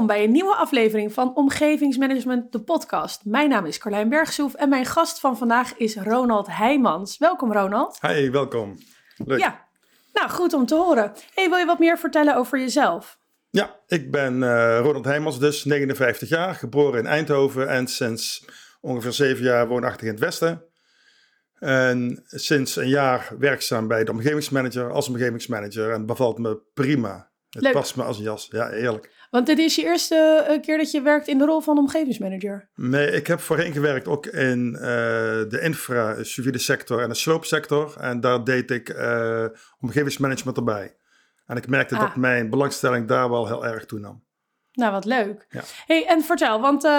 Welkom bij een nieuwe aflevering van Omgevingsmanagement, de podcast. Mijn naam is Carlijn Bergsoef en mijn gast van vandaag is Ronald Heijmans. Welkom Ronald. Hi, welkom. Leuk. Ja, nou goed om te horen. Hey, wil je wat meer vertellen over jezelf? Ja, ik ben eh, Ronald Heijmans, dus 59 jaar, geboren in Eindhoven en sinds ongeveer zeven jaar woonachtig in het Westen. En sinds een jaar werkzaam bij de omgevingsmanager als omgevingsmanager en bevalt me prima. Het Leuk. past me als een jas. Ja, heerlijk. Want dit is je eerste eh, keer dat je werkt in de rol van omgevingsmanager. Nee, ik heb voorheen gewerkt ook in eh, de infra, civiele sector en de sloopsector. En daar deed ik eh, omgevingsmanagement erbij. En ik merkte Ah. dat mijn belangstelling daar wel heel erg toenam. Nou, wat leuk. Ja. Hey, en vertel, want eh,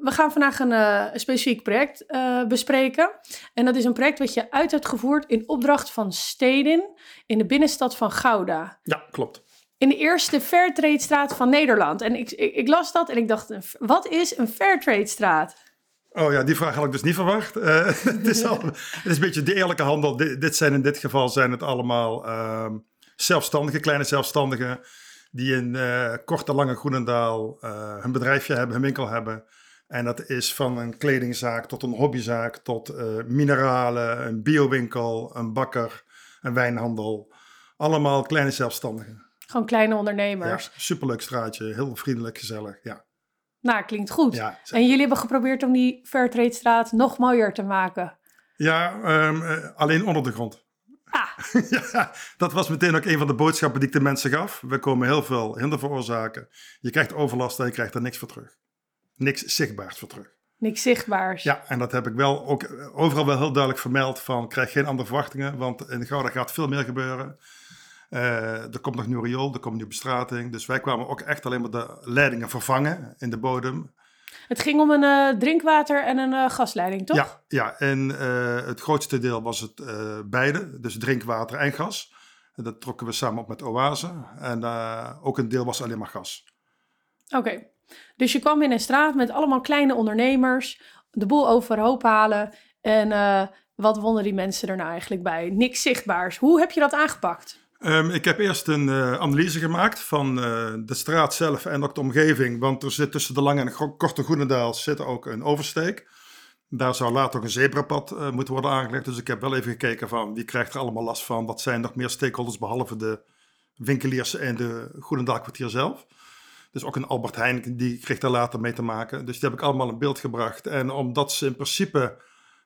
we gaan vandaag een eh, specifiek project eh, bespreken. En dat is een project wat je uit hebt gevoerd in opdracht van Stedin in de binnenstad van Gouda. Ja, klopt. In de eerste Fairtrade-straat van Nederland. En ik, ik, ik las dat en ik dacht, wat is een Fairtrade-straat? Oh ja, die vraag had ik dus niet verwacht. Eh, het, is al, het is een beetje de eerlijke handel. Dit, zijn in dit geval zijn het allemaal ehm, zelfstandigen, kleine zelfstandigen, die in eh korte, lange Groenendaal eh, hun bedrijfje hebben, hun winkel hebben. En dat is van een kledingzaak tot een hobbyzaak, tot mineralen, een biowinkel, een bakker, een wijnhandel. Allemaal kleine zelfstandigen. Gewoon kleine Ja, ondernemers. superleuk straatje, heel vriendelijk, gezellig. Ja, Nou, klinkt goed. ja, En jullie hebben geprobeerd om die Fairtrade-straat nog mooier te maken. ja ehm, eh, alleen onder de grond. Ah, Ja, dat was meteen ook een van de boodschappen die ik de mensen gaf. We komen heel veel hinder veroorzaken. Je krijgt overlast en je krijgt er niks voor terug. Niks zichtbaars voor terug. niks zichtbaars. Ja, en dat heb ik wel ook eh, overal wel heel duidelijk vermeld van krijg geen andere verwachtingen, want in Gouda gaat veel meer gebeuren. Eh, er komt nog nieuw riool, er komt nieuwe bestrating. Dus wij kwamen ook echt alleen maar de leidingen vervangen in de bodem. Het ging om een eh, drinkwater en een eh, gasleiding, toch? Ja, ja, en het grootste deel was het beide, dus drinkwater en gas. En dat trokken we samen op met Oase. En ook een deel was alleen maar gas. Oké. Dus je kwam in een straat met allemaal kleine ondernemers, de boel overhoop halen. En wat wonnen die mensen er nou eigenlijk bij? Niks zichtbaars. Hoe heb je dat aangepakt? Ehm, ik heb eerst een eh, analyse gemaakt van eh, de straat zelf en ook de omgeving. Want er zit tussen de lange en gro- korte Groenendaal zit ook een oversteek. Daar zou later ook een zebrapad eh, moeten worden aangelegd. Dus ik heb wel even gekeken van wie krijgt er allemaal last van. Wat zijn nog meer stakeholders behalve de winkeliers en de Groenendaalkwartier zelf. Dus ook een Albert Heijn, die kreeg daar later mee te maken. Dus die heb ik allemaal in beeld gebracht. En omdat ze in principe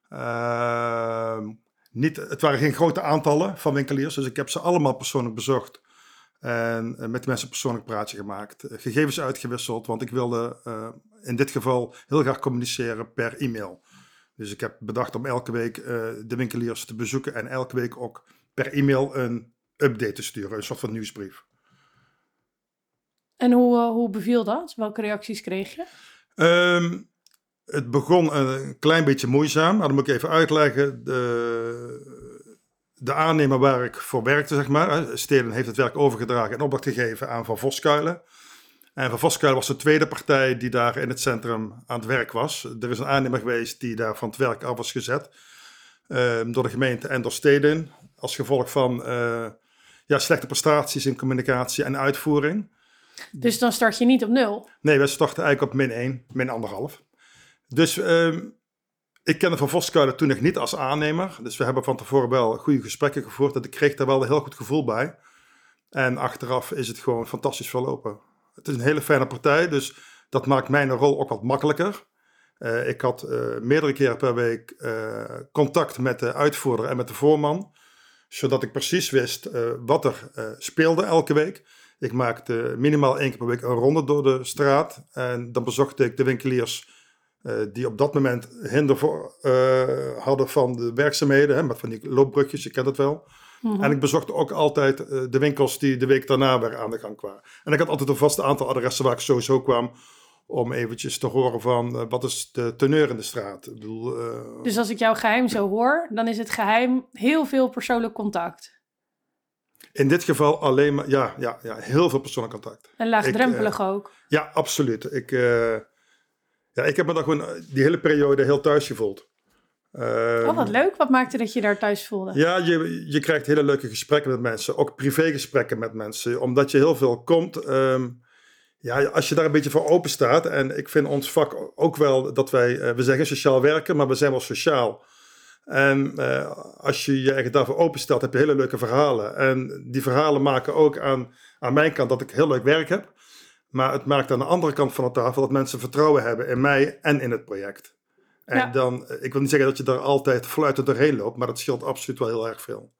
ehm, niet, het waren geen grote aantallen van winkeliers, dus ik heb ze allemaal persoonlijk bezocht. En eh, met de mensen persoonlijk praatje gemaakt. Eh, Gegevens uitgewisseld, want ik wilde eh, in dit geval heel graag communiceren per e-mail. Dus ik heb bedacht om elke week de winkeliers te bezoeken en elke week ook per e-mail een update te sturen, een soort van nieuwsbrief. En hoe, hoe beviel dat? Welke reacties kreeg je? Ehm, het begon een klein beetje moeizaam, maar dan moet ik even uitleggen. De, de aannemer waar ik voor werkte, zeg maar, Steden heeft het werk overgedragen en opdracht gegeven aan Van Voskuilen. En Van Voskuilen was de tweede partij die daar in het centrum aan het werk was. Er is een aannemer geweest die daar van het werk af was gezet ehm, door de gemeente en door Steden. Als gevolg van eh, ja, slechte prestaties in communicatie en uitvoering. Dus dan start je niet op nul. Nee, we starten eigenlijk op min 1, min 1,5. Dus ehm, ik kende Van Voskuilen toen nog niet als aannemer. Dus we hebben van tevoren wel goede gesprekken gevoerd. En ik kreeg daar wel een heel goed gevoel bij. En achteraf is het gewoon fantastisch verlopen. Het is een hele fijne partij, dus dat maakt mijn rol ook wat makkelijker. Eh, ik had eh, meerdere keren per week eh, contact met de uitvoerder en met de voorman. Zodat ik precies wist wat er speelde elke week. Ik maakte minimaal één keer per week een ronde door de straat. En dan bezocht ik de winkeliers eh, die op dat moment hinder voor, eh, hadden van de werkzaamheden. Hè, met van die loopbrugjes, je kent het wel. Mhm. En ik bezocht ook altijd eh, de winkels die de week daarna weer aan de gang kwamen. En ik had altijd een vast aantal adressen waar ik sowieso kwam. Om eventjes te horen van wat is de teneur in de straat. Ik bedoel, Dus als ik jouw geheim zo hoor, dan is het geheim heel veel persoonlijk contact. in dit geval alleen maar, ja, ja, ja heel veel persoonlijk contact. En laagdrempelig ook. Ja, absoluut. Ik, ja, ik heb me dan gewoon eh, die hele periode heel thuis gevoeld. Oh, wat leuk. Wat maakte dat je daar thuis voelde? Ja, je, je krijgt hele leuke gesprekken met mensen. Ook privégesprekken met mensen. Omdat je heel veel komt. ehm, Ja, als je daar een beetje voor open staat. En ik vind ons vak ook wel dat wij, eh, we zeggen sociaal werken, maar we zijn wel sociaal. En uh, als je je eigenlijk daarvoor openstelt, heb je hele leuke verhalen. En die verhalen maken ook aan, aan mijn kant dat ik heel leuk werk heb. Maar het maakt aan de andere kant van de tafel dat mensen vertrouwen hebben in mij en in het project. En Ja. dan, eh, ik wil niet zeggen dat je daar altijd fluitend doorheen loopt, maar dat scheelt absoluut wel heel erg veel.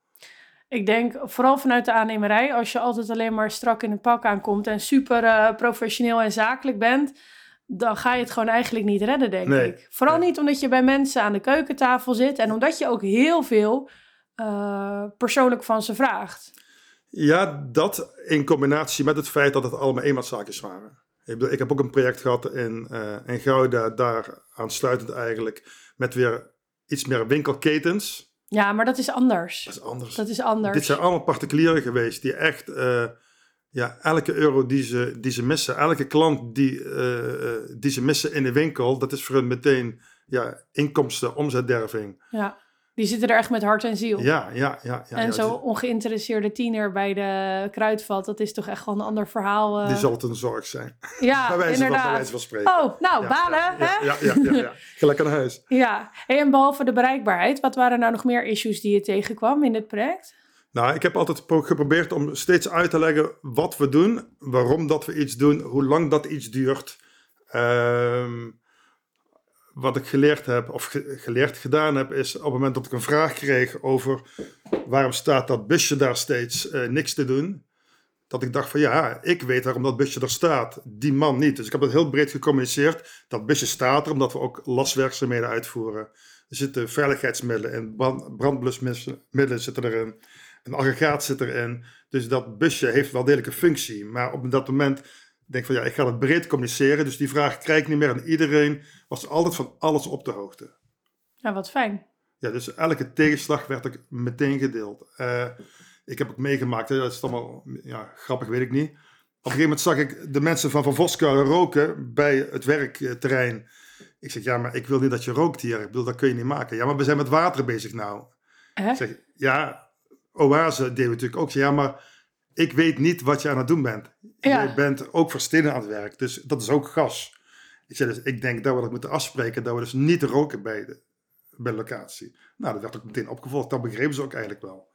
Ik denk vooral vanuit de aannemerij, als je altijd alleen maar strak in het pak aankomt en super eh, professioneel en zakelijk bent, dan ga je het gewoon eigenlijk niet redden, denk Nee, ik. Vooral nee. niet omdat je bij mensen aan de keukentafel zit en omdat je ook heel veel eh, persoonlijk van ze vraagt. Ja, dat in combinatie met het feit dat het allemaal eenmanszaakjes waren. Ik, bedoel, ik heb ook een project gehad in, eh in Gouda, daar aansluitend eigenlijk, met weer iets meer winkelketens. Ja, maar dat is anders. Dat is anders. Dat is anders. Dit zijn allemaal particulieren geweest die echt, eh, ja, elke euro die ze, die ze missen, elke klant die, eh, die ze missen in de winkel, dat is voor hen meteen ja, inkomsten, omzetderving. Ja, die zitten er echt met hart en ziel. Ja, ja, ja. ja en ja, zo'n die- ongeïnteresseerde tiener bij de kruidvat, dat is toch echt gewoon een ander verhaal. eh. Die zal het een zorg zijn. ja, bij, wijze van, bij inderdaad. wijze van spreken. Oh, nou, Ja, balen, ja, hè? Ja, ja, ja, ja. Gelijk aan huis. Ja, hey, en behalve de bereikbaarheid, wat waren nou nog meer issues die je tegenkwam in dit project? Nou, ik heb altijd pro- geprobeerd om steeds uit te leggen wat we doen, waarom dat we iets doen, hoe lang dat iets duurt. Ehm, wat ik geleerd heb, of ge- geleerd gedaan heb, is op het moment dat ik een vraag kreeg over waarom staat dat busje daar steeds eh, niks te doen, dat ik dacht van ja, ik weet waarom dat busje er staat, die man niet. Dus ik heb dat heel breed gecommuniceerd. Dat busje staat er omdat we ook laswerkzaamheden uitvoeren. Er zitten veiligheidsmiddelen in, brand, brandblusmiddelen zitten erin, een aggregaat zit erin. Dus dat busje heeft wel degelijk een functie. Maar op dat moment denk van ja, ik ga het breed communiceren. Dus die vraag krijg ik niet meer. En iedereen was altijd van alles op de hoogte. Ja, wat fijn. Ja, dus elke tegenslag werd ik meteen gedeeld. Eh, ik heb ook meegemaakt, hè, dat is allemaal ja, grappig, weet ik niet. Op een gegeven moment zag ik de mensen van Van Voskuilen roken bij het werkterrein. Ik zeg, ja, maar ik wil niet dat je rookt hier. Ik bedoel, dat kun je niet maken. Ja, maar we zijn met water bezig nou. Hè? Ik zeg, ja, Oase deden we natuurlijk ook. Ja, maar ik weet niet wat je aan het doen bent. Ja. Je bent ook voor stenen aan het werk, dus dat is ook gas. Ik zei, dus ik denk dat we dat moeten afspreken, dat we dus niet roken bij de, bij de locatie. Nou, dat werd ook meteen opgevolgd. Dat begrepen ze ook eigenlijk wel.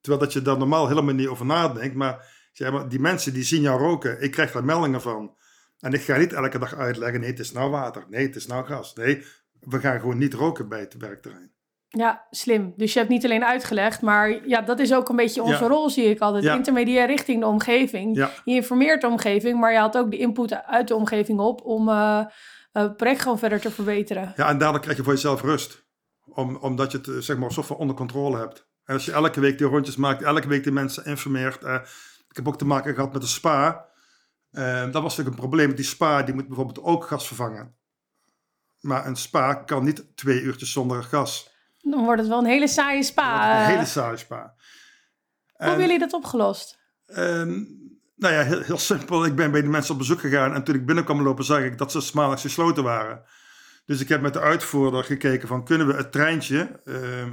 Terwijl dat je daar normaal helemaal niet over nadenkt. Maar, zeg, maar die mensen die zien jou roken, ik krijg daar meldingen van. En ik ga niet elke dag uitleggen, nee, het is nou water. Nee, het is nou gas. Nee, we gaan gewoon niet roken bij het werkterrein. Ja, slim. Dus je hebt niet alleen uitgelegd, maar ja, dat is ook een beetje onze Ja. rol, zie ik altijd. Ja. Intermediair richting de omgeving. Ja. Je informeert de omgeving, maar je haalt ook de input uit de omgeving op om eh, eh, het project gewoon verder te verbeteren. Ja, en daardoor krijg je voor jezelf rust. Om, omdat je het eh, zeg maar, van onder controle hebt. En als je elke week die rondjes maakt, elke week die mensen informeert. ik heb ook te maken gehad met een spa. Eh, dat was natuurlijk een probleem. Die spa die moet bijvoorbeeld ook gas vervangen. Maar een spa kan niet twee uurtjes zonder gas. Dan wordt het wel een hele saaie spa. een eh. hele saaie spa. Hoe hebben jullie dat opgelost? Ehm, nou ja, heel, heel simpel. Ik ben bij die mensen op bezoek gegaan en toen ik binnenkwam lopen zag ik dat ze 's maandags gesloten waren. Dus ik heb met de uitvoerder gekeken van kunnen we het treintje, ehm,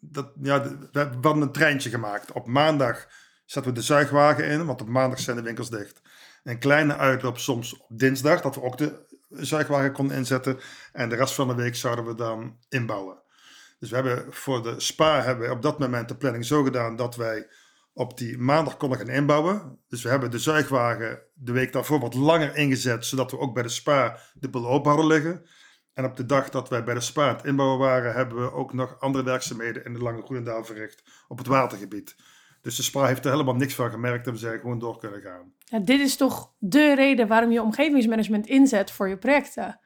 dat, ja, de- we hadden een treintje gemaakt. Op maandag zetten we de zuigwagen in, want op maandag zijn de winkels dicht. Een kleine uitloop soms op dinsdag, dat we ook de zuigwagen konden inzetten. En de rest van de week zouden we dan inbouwen. Dus we hebben voor de spa hebben we op dat moment de planning zo gedaan dat wij op die maandag konden gaan inbouwen. Dus we hebben de zuigwagen de week daarvoor wat langer ingezet, zodat we ook bij de spa de boel open hadden liggen. En op de dag dat wij bij de spa het inbouwen waren, hebben we ook nog andere werkzaamheden in de Lange Groenendaal verricht op het watergebied. Dus de spa heeft er helemaal niks van gemerkt en we zijn gewoon door kunnen gaan. Ja, dit is toch de reden waarom je omgevingsmanagement inzet voor je projecten.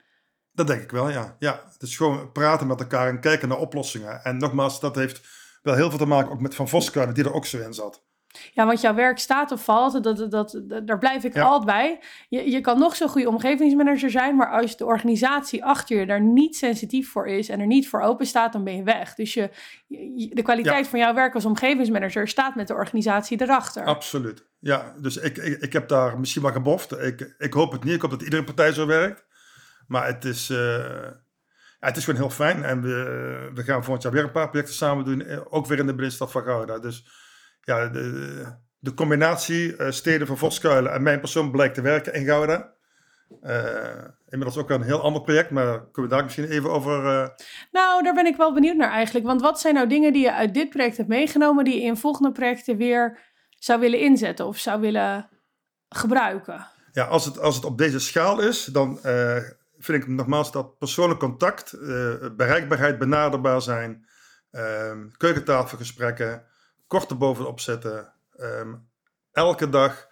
Dat denk ik wel, ja. ja. Het is gewoon praten met elkaar en kijken naar oplossingen. En nogmaals, dat heeft wel heel veel te maken ook met Van Voskuilen, die er ook zo in zat. Ja, want jouw werk staat of valt, dat, dat, daar blijf ik Ja. altijd bij. Je, je kan nog zo'n goede omgevingsmanager zijn, maar als de organisatie achter je daar niet sensitief voor is en er niet voor open staat, dan ben je weg. Dus je, je- de kwaliteit van jouw werk als omgevingsmanager staat met de organisatie erachter. Absoluut. Ja, dus ik, ik, ik heb daar misschien wel geboft. Ik, ik hoop het niet. Ik hoop dat iedere partij zo werkt. Maar het is, eh, het is gewoon heel fijn. En we, we gaan volgend jaar weer een paar projecten samen doen. eh, Ook weer in de binnenstad van Gouda. Dus ja, de, de combinatie uh, steden van Voskuilen en mijn persoon blijkt te werken in Gouda. Uh, inmiddels ook een heel ander project, maar kunnen we daar misschien even over. Uh... Nou, daar ben ik wel benieuwd naar eigenlijk. Want wat zijn nou dingen die je uit dit project hebt meegenomen, die je in volgende projecten weer zou willen inzetten of zou willen gebruiken? Ja, als het, als het op deze schaal is, dan vind ik nogmaals dat persoonlijk contact, bereikbaarheid, benaderbaar zijn, ehm, keukentafelgesprekken, korte bovenop zetten, um, elke dag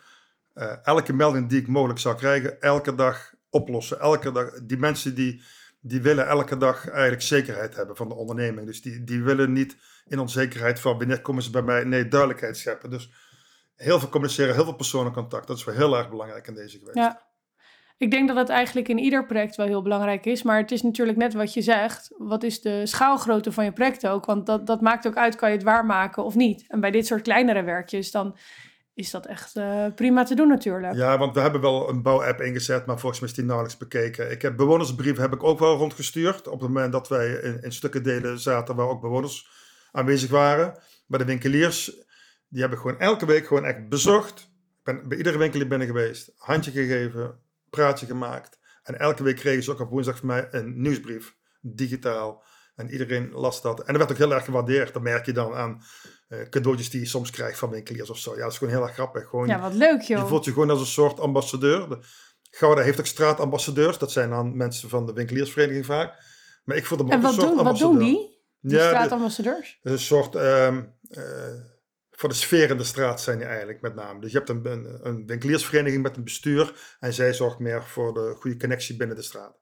uh, elke melding die ik mogelijk zou krijgen, elke dag oplossen. Elke dag, die mensen die, die willen elke dag eigenlijk zekerheid hebben van de onderneming. Dus die, die willen niet in onzekerheid van wanneer komen ze bij mij. Nee, duidelijkheid scheppen. Dus heel veel communiceren, heel veel persoonlijk contact. Dat is wel heel erg belangrijk in deze geweest. Ja. Ik denk dat het eigenlijk in ieder project wel heel belangrijk is. Maar het is natuurlijk net wat je zegt. Wat is de schaalgrootte van je project ook? Want dat, dat maakt ook uit, kan je het waarmaken of niet? En bij dit soort kleinere werkjes, dan is dat echt uh, prima te doen natuurlijk. Ja, want we hebben wel een bouwapp ingezet, maar volgens mij is die nauwelijks bekeken. Ik heb bewonersbrieven heb ik ook wel rondgestuurd. Op het moment dat wij in, stukken delen zaten waar ook bewoners aanwezig waren. Bij de winkeliers, die heb ik gewoon elke week gewoon echt bezocht. Ik ben bij iedere winkelier binnen geweest, handje gegeven, praatje gemaakt. En elke week kregen ze ook op woensdag van mij een nieuwsbrief, digitaal. En iedereen las dat. En dat werd ook heel erg gewaardeerd. Dat merk je dan aan uh, cadeautjes die je soms krijgt van winkeliers of zo. Ja, dat is gewoon heel erg grappig. Gewoon, ja, wat leuk joh. Je voelt je gewoon als een soort ambassadeur. De, Gouda heeft ook straatambassadeurs. Dat zijn dan mensen van de winkeliersvereniging vaak. Maar ik voel hem ook wat een soort doen, ambassadeur. wat doen die? Die ja, straatambassadeurs? Een soort... Um, uh, voor de sfeer in de straat zijn die eigenlijk met name. Dus je hebt een, een, winkeliersvereniging met een bestuur. En zij zorgt meer voor de goede connectie binnen de straat.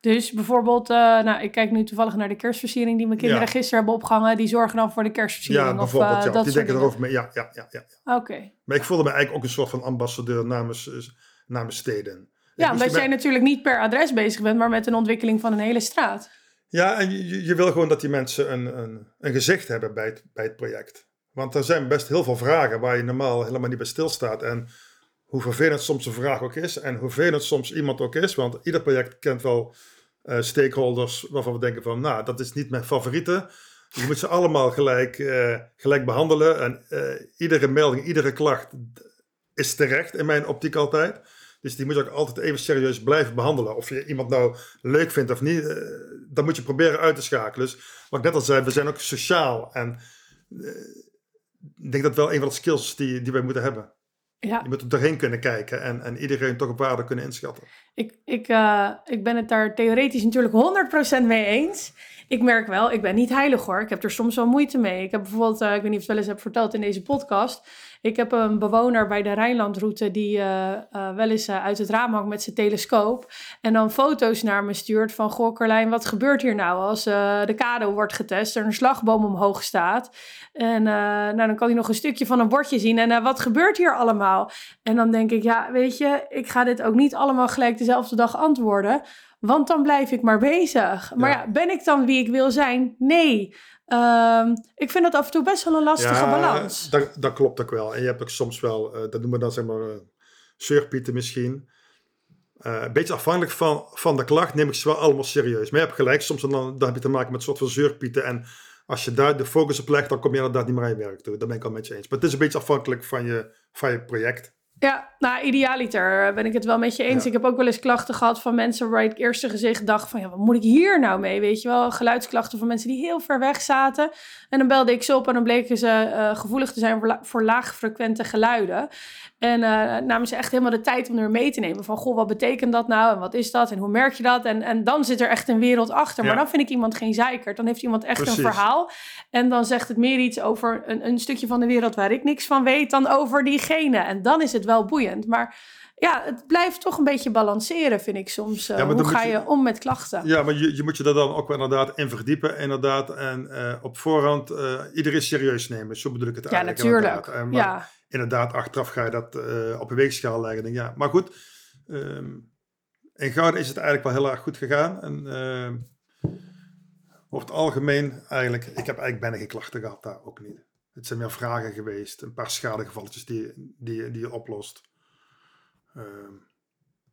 Dus bijvoorbeeld, uh, nou, ik kijk nu toevallig naar de kerstversiering die mijn kinderen ja. gisteren hebben opgehangen. Die zorgen dan voor de kerstversiering. Ja, bijvoorbeeld. Of, uh, ja. dat die denken erover mee. Ja, ja, ja. ja, ja. Oké. Okay. Maar ik voelde me eigenlijk ook een soort van ambassadeur namens, eh, namens steden. Ja, omdat jij natuurlijk niet per adres bezig bent, maar met een ontwikkeling van een hele straat. Ja, en je, je wil gewoon dat die mensen een, een, een gezicht hebben bij het, bij het project. Want er zijn best heel veel vragen waar je normaal helemaal niet bij stilstaat. En hoe vervelend soms een vraag ook is en hoe vervelend soms iemand ook is. Want ieder project kent wel uh, stakeholders waarvan we denken van, nou, dat is niet mijn favoriete. Je moet ze allemaal gelijk, uh, gelijk behandelen. En uh, iedere melding, iedere klacht is terecht in mijn optiek altijd. Dus die moet je ook altijd even serieus blijven behandelen. Of je iemand nou leuk vindt of niet, dan moet je proberen uit te schakelen. Dus wat ik net al zei, we zijn ook sociaal. En ik denk dat wel een van de skills die, die wij moeten hebben. Ja. Je moet er doorheen kunnen kijken en, en iedereen toch op waarde kunnen inschatten. Ik, ik, uh, ik ben het daar theoretisch natuurlijk 100% mee eens. Ik merk wel, ik ben niet heilig hoor. Ik heb er soms wel moeite mee. Ik heb bijvoorbeeld, uh, ik weet niet of ik het wel eens heb verteld in deze podcast. Ik heb een bewoner bij de Rijnlandroute die uh, uh, wel eens uh, uit het raam hangt met zijn telescoop. En dan foto's naar me stuurt van, goh Carlijn, wat gebeurt hier nou als de kade wordt getest, er een slagboom omhoog staat. En nou, dan kan hij nog een stukje van een bordje zien. En wat gebeurt hier allemaal? En dan denk ik, ja, weet je, ik ga dit ook niet allemaal gelijk dezelfde dag antwoorden. Want dan blijf ik maar bezig. Maar ja. ja, ben ik dan wie ik wil zijn? Nee. Um, ik vind dat af en toe best wel een lastige ja, balans. Dat, dat klopt ook wel. En je hebt ook soms wel, uh, dat noemen we dan zeg maar uh, zeurpieten misschien. Uh, een beetje afhankelijk van, van de klacht neem ik ze wel allemaal serieus. Maar je hebt gelijk, soms dan, dan heb je te maken met een soort van zeurpieten. En als je daar de focus op legt, dan kom je inderdaad niet meer aan je werk toe. Dat ben ik al met je eens. Maar het is een beetje afhankelijk van je, van je project. Ja, nou, idealiter ben ik het wel met je eens. Ja. Ik heb ook wel eens klachten gehad van mensen waar ik het eerste gezicht dacht van... ja, wat moet ik hier nou mee, weet je wel? Geluidsklachten van mensen die heel ver weg zaten. En dan belde ik ze op en dan bleken ze uh, gevoelig te zijn voor, la voor laagfrequente geluiden. En uh, namen ze echt helemaal de tijd om er mee te nemen. Van, goh, wat betekent dat nou? En wat is dat? En hoe merk je dat? En, en dan zit er echt een wereld achter. Ja. Maar dan vind ik iemand geen zeiker. Dan heeft iemand echt Precies. een verhaal. En dan zegt het meer iets over een, een stukje van de wereld waar ik niks van weet... dan over diegene. En dan is het wel boeiend. Maar ja, het blijft toch een beetje balanceren, vind ik soms. Ja, hoe ga je, je, om met klachten? Ja, maar je, je moet je daar dan ook wel inderdaad in verdiepen. Inderdaad. En uh, op voorhand uh, iedereen serieus nemen. Zo bedoel ik het ja, eigenlijk. Natuurlijk. Uh, maar ja, inderdaad, achteraf ga je dat op een weegschaal leggen. Denk, ja. Maar goed, um, in Gouden is het eigenlijk wel heel erg goed gegaan. En ehm, over het algemeen eigenlijk, ik heb eigenlijk bijna geen klachten gehad daar ook niet. Het zijn meer vragen geweest, een paar schadegevalletjes die, die, die je oplost. Uh,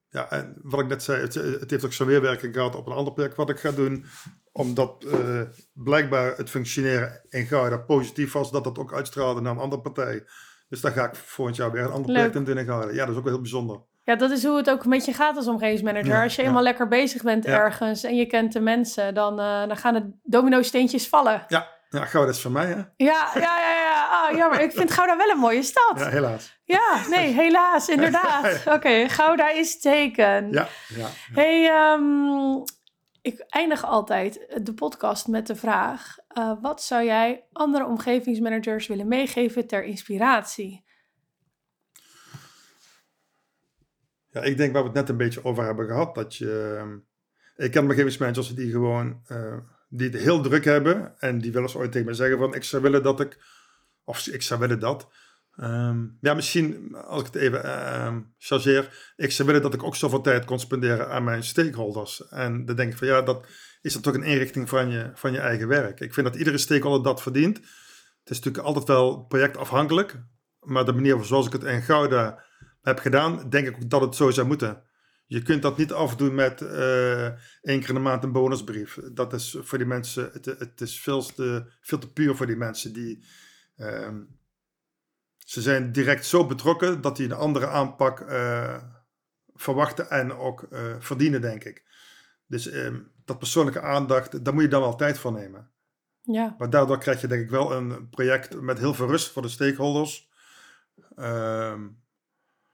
ja, en wat ik net zei, het, het heeft ook zo'n weerwerking gehad op een ander project wat ik ga doen. Omdat uh, blijkbaar het functioneren in Gouda positief was, dat dat ook uitstraalde naar een andere partij. Dus daar ga ik volgend jaar weer een ander Leuk. project in binnen houden. Ja, dat is ook wel heel bijzonder. Ja, dat is hoe het ook met je gaat als omgevingsmanager. Ja, als je ja. eenmaal lekker bezig bent Ja. ergens en je kent de mensen, dan, eh, dan gaan de domino-steentjes vallen. Ja, ja gauw, dat is van mij, hè? Ja, ja, ja, ja. Ah, jammer. Ik vind Gouda wel een mooie stad. Ja, Ja, helaas. nee, helaas, inderdaad. Oké, Gouda is teken. Ja, ja. Hey, ehm, ik eindig altijd de podcast met de vraag: eh, wat zou jij andere omgevingsmanagers willen meegeven ter inspiratie? Ja, ik denk waar we het net een beetje over hebben gehad. Dat je, ehm, ik ken omgevingsmanagers die gewoon eh, die het heel druk hebben. En die wel eens ooit tegen me zeggen van ik zou willen dat ik, of ik zou willen dat. Ehm, ja, misschien als ik het even ehm chargeer. Ik zou willen dat ik ook zoveel tijd kon spenderen aan mijn stakeholders. En dan denk ik van ja, dat is dan toch een inrichting van je, van je eigen werk. Ik vind dat iedere stakeholder dat verdient. Het is natuurlijk altijd wel projectafhankelijk. Maar de manier zoals ik het in Gouda heb gedaan, denk ik dat het zo zou moeten. Je kunt dat niet afdoen met eh één keer in de maand een bonusbrief. Dat is voor die mensen, het, het is veel te, veel te puur voor die mensen. Die, ehm, ze zijn direct zo betrokken dat die een andere aanpak eh, verwachten en ook eh, verdienen, denk ik. Dus ehm, dat persoonlijke aandacht, daar moet je dan wel tijd voor nemen. Ja, Maar daardoor krijg je denk ik wel een project met heel veel rust voor de stakeholders. Ehm,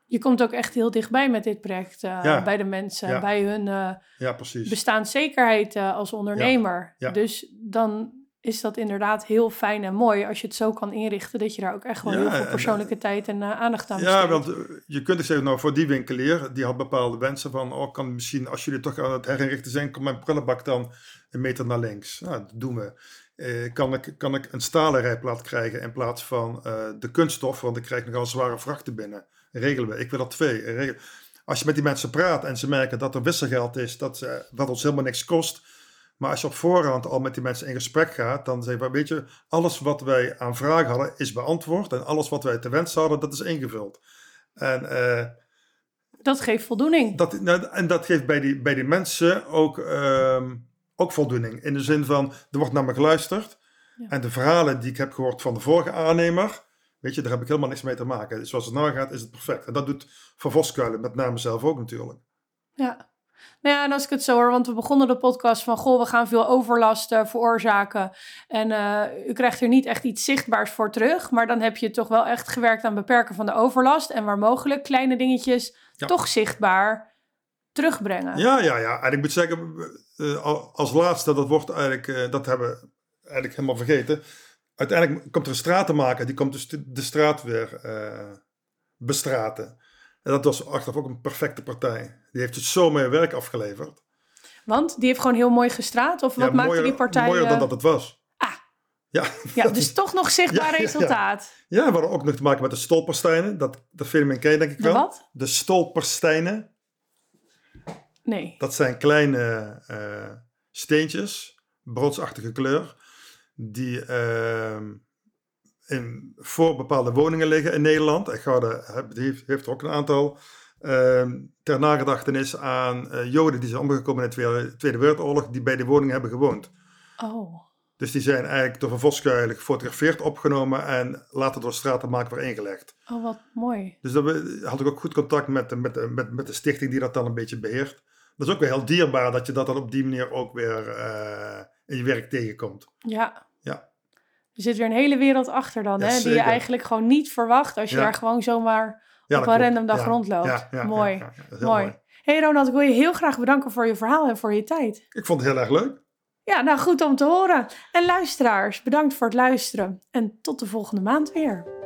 je komt ook echt heel dichtbij met dit project eh, Ja. bij de mensen, Ja. bij hun eh, ja, bestaanszekerheid eh, als ondernemer. Ja. Dus dan is dat inderdaad heel fijn en mooi als je het zo kan inrichten dat je daar ook echt gewoon Ja, heel veel en, persoonlijke tijd en aandacht aan Ja, besteedt. want eh, je kunt ook zeggen, nou voor die winkelier, die had bepaalde wensen van, oh kan misschien, als jullie toch aan het herinrichten zijn, komt mijn prullenbak dan een meter naar links. Nou, dat doen we. Eh, kan, ik, kan ik een stalen rijplaat krijgen in plaats van de kunststof, want ik krijg nogal zware vrachten binnen. Regelen we. Ik wil er twee. Als je met die mensen praat en ze merken dat er wisselgeld is, dat, ze, dat ons helemaal niks kost. Maar als je op voorhand al met die mensen in gesprek gaat, dan zeggen we, weet je, alles wat wij aan vragen hadden is beantwoord. En alles wat wij te wensen hadden, dat is ingevuld. En, eh, Dat geeft voldoening. dat, nou, en dat geeft bij die, bij die mensen ook, ehm, ook voldoening. In de zin van, er wordt naar me geluisterd. Ja. En de verhalen die ik heb gehoord van de vorige aannemer, weet je, daar heb ik helemaal niks mee te maken. Zoals het nou gaat, is het perfect. En dat doet Van Voskuilen met name zelf ook natuurlijk. Ja. Nou ja, en als ik het zo hoor, want we begonnen de podcast van, goh, we gaan veel overlast veroorzaken. En eh, u krijgt er niet echt iets zichtbaars voor terug. Maar dan heb je toch wel echt gewerkt aan beperken van de overlast. En waar mogelijk kleine dingetjes Ja. toch zichtbaar terugbrengen. Ja, ja, ja. En ik moet zeggen, eh, al- als laatste, dat wordt eigenlijk, eh, dat hebben we eigenlijk helemaal vergeten. Uiteindelijk komt er een stratenmaker, die komt dus de, straat weer eh, bestraten. En dat was achteraf ook een perfecte partij. Die heeft dus zo mooi werk afgeleverd. Want die heeft gewoon heel mooi gestraat. Of wat Ja, maakte mooier- die partij? Mooier dan eh, dat het was. Ah. Ja, Ja, dus toch nog zichtbaar Ja, ja, ja. resultaat. ja, we hadden ook nog te maken met de stolpersteinen. Dat, dat fenomeen ken je denk ik De wel. wat? De stolpersteinen. Nee. Dat zijn kleine eh, steentjes, bronsachtige kleur, die ehm, in, voor bepaalde woningen liggen in Nederland. En Gouda heeft, heeft er ook een aantal. ehm, ter nagedachtenis aan eh, Joden die zijn omgekomen in de Tweede, Tweede Wereldoorlog, die bij de woningen hebben gewoond. Oh. Dus die zijn eigenlijk door Van Voskuilen gefotografeerd, opgenomen en later door de stratenmaker weer ingelegd. Oh, wat mooi. Dus daar had ik ook goed contact met, de- met, de- met, met de stichting die dat dan een beetje beheert. Dat is ook weer heel dierbaar dat je dat dan op die manier ook weer in je werk tegenkomt. Ja. Ja. Er zit weer een hele wereld achter dan, Ja, hè? Die je eigenlijk gewoon niet verwacht als je daar gewoon zomaar op een random dag rondloopt. mooi. heel mooi. hey Ronald, ik wil je heel graag bedanken voor je verhaal en voor je tijd. Ik vond het heel erg leuk. Ja, nou goed om te horen. En luisteraars, bedankt voor het luisteren. En tot de volgende maand weer.